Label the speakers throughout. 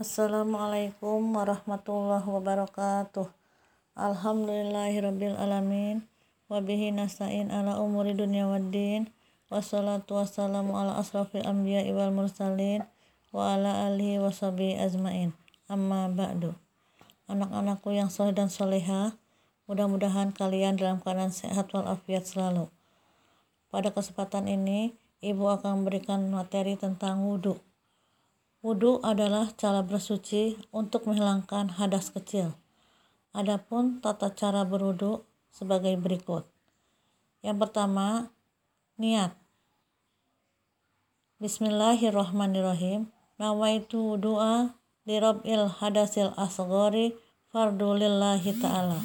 Speaker 1: Assalamualaikum warahmatullahi wabarakatuh. Alhamdulillahirabbil alamin wa bihi nasta'in ala umuri dunya waddin. Wassalatu wassalamu ala asrafil anbiya'i wal mursalin wa ala alihi wa sahbihi ajmain. Amma ba'du. Anak-anakku yang soleh dan soleha, mudah-mudahan kalian dalam keadaan sehat walafiat selalu. Pada kesempatan ini, Ibu akan memberikan materi tentang wudhu. Wudhu adalah cara bersuci untuk menghilangkan hadas kecil. Adapun tata cara berwudhu sebagai berikut. Yang pertama, niat. Bismillahirrahmanirrahim. Nawaitu wudu'a lirab'il hadasil asgori fardulillahi ta'ala.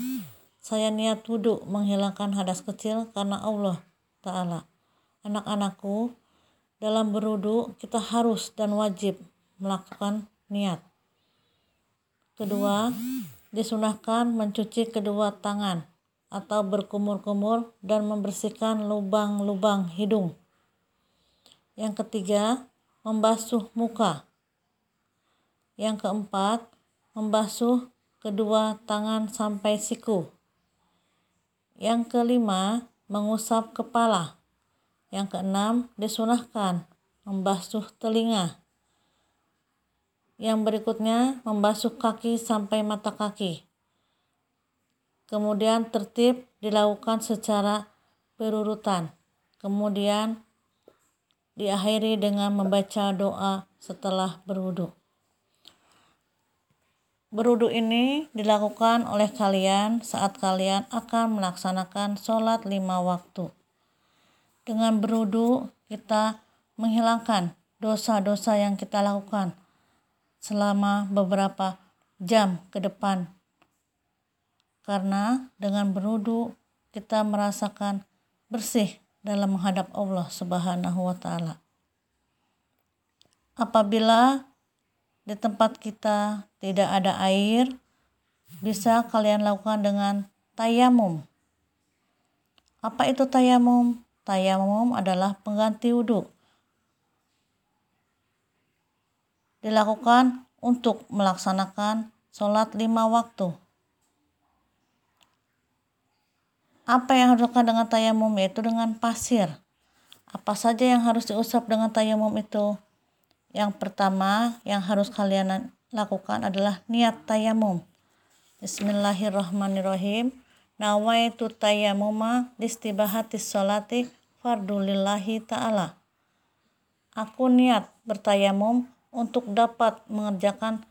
Speaker 1: Saya niat wudhu menghilangkan hadas kecil karena Allah Ta'ala. Anak-anakku, dalam berwudhu kita harus dan wajib melakukan niat. Kedua, disunahkan mencuci kedua tangan atau berkumur-kumur dan membersihkan lubang-lubang hidung. Yang ketiga, membasuh muka. Yang keempat, membasuh kedua tangan sampai siku. Yang kelima, mengusap kepala. Yang keenam, disunahkan membasuh telinga. Yang berikutnya, membasuh kaki sampai mata kaki. Kemudian tertib dilakukan secara berurutan. Kemudian diakhiri dengan membaca doa setelah berwudu. Berwudu ini dilakukan oleh kalian saat kalian akan melaksanakan sholat lima waktu. Dengan berwudu, kita menghilangkan dosa-dosa yang kita lakukan selama beberapa jam ke depan. Karena dengan berwudu kita merasakan bersih dalam menghadap Allah Subhanahu wa taala. Apabila di tempat kita tidak ada air, bisa kalian lakukan dengan tayamum. Apa itu tayamum? Tayamum adalah pengganti wudhu. dilakukan untuk melaksanakan sholat lima waktu. Apa yang harus dilakukan dengan tayamum yaitu dengan pasir. Apa saja yang harus diusap dengan tayamum itu? Yang pertama yang harus kalian lakukan adalah niat tayamum. Bismillahirrahmanirrahim. Nawaitu tayamuma listibahatis sholati fardulillahi ta'ala. Aku niat bertayamum untuk dapat mengerjakan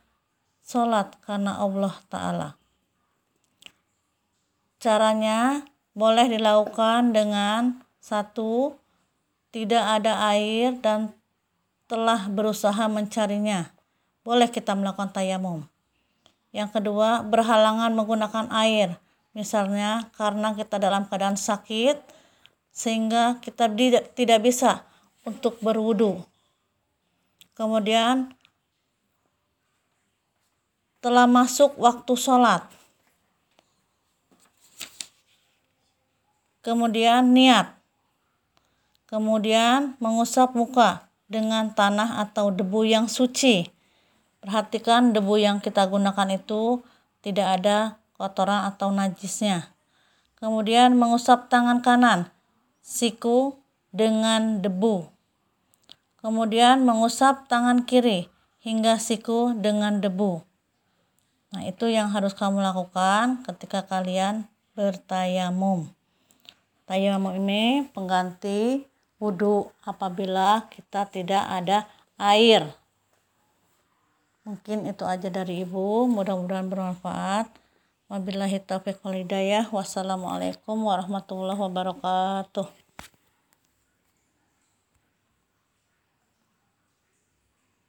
Speaker 1: sholat karena Allah Ta'ala. Caranya boleh dilakukan dengan satu, tidak ada air dan telah berusaha mencarinya. Boleh kita melakukan tayamum. Yang kedua, berhalangan menggunakan air. Misalnya karena kita dalam keadaan sakit sehingga kita tidak bisa untuk berwudu kemudian telah masuk waktu sholat. Kemudian niat. Kemudian mengusap muka dengan tanah atau debu yang suci. Perhatikan debu yang kita gunakan itu tidak ada kotoran atau najisnya. Kemudian mengusap tangan kanan siku dengan debu Kemudian mengusap tangan kiri hingga siku dengan debu. Nah, itu yang harus kamu lakukan ketika kalian bertayamum. Tayamum ini pengganti wudhu apabila kita tidak ada air. Mungkin itu aja dari Ibu. Mudah-mudahan bermanfaat. Wabillahi taufiq wal hidayah. Wassalamualaikum warahmatullahi wabarakatuh.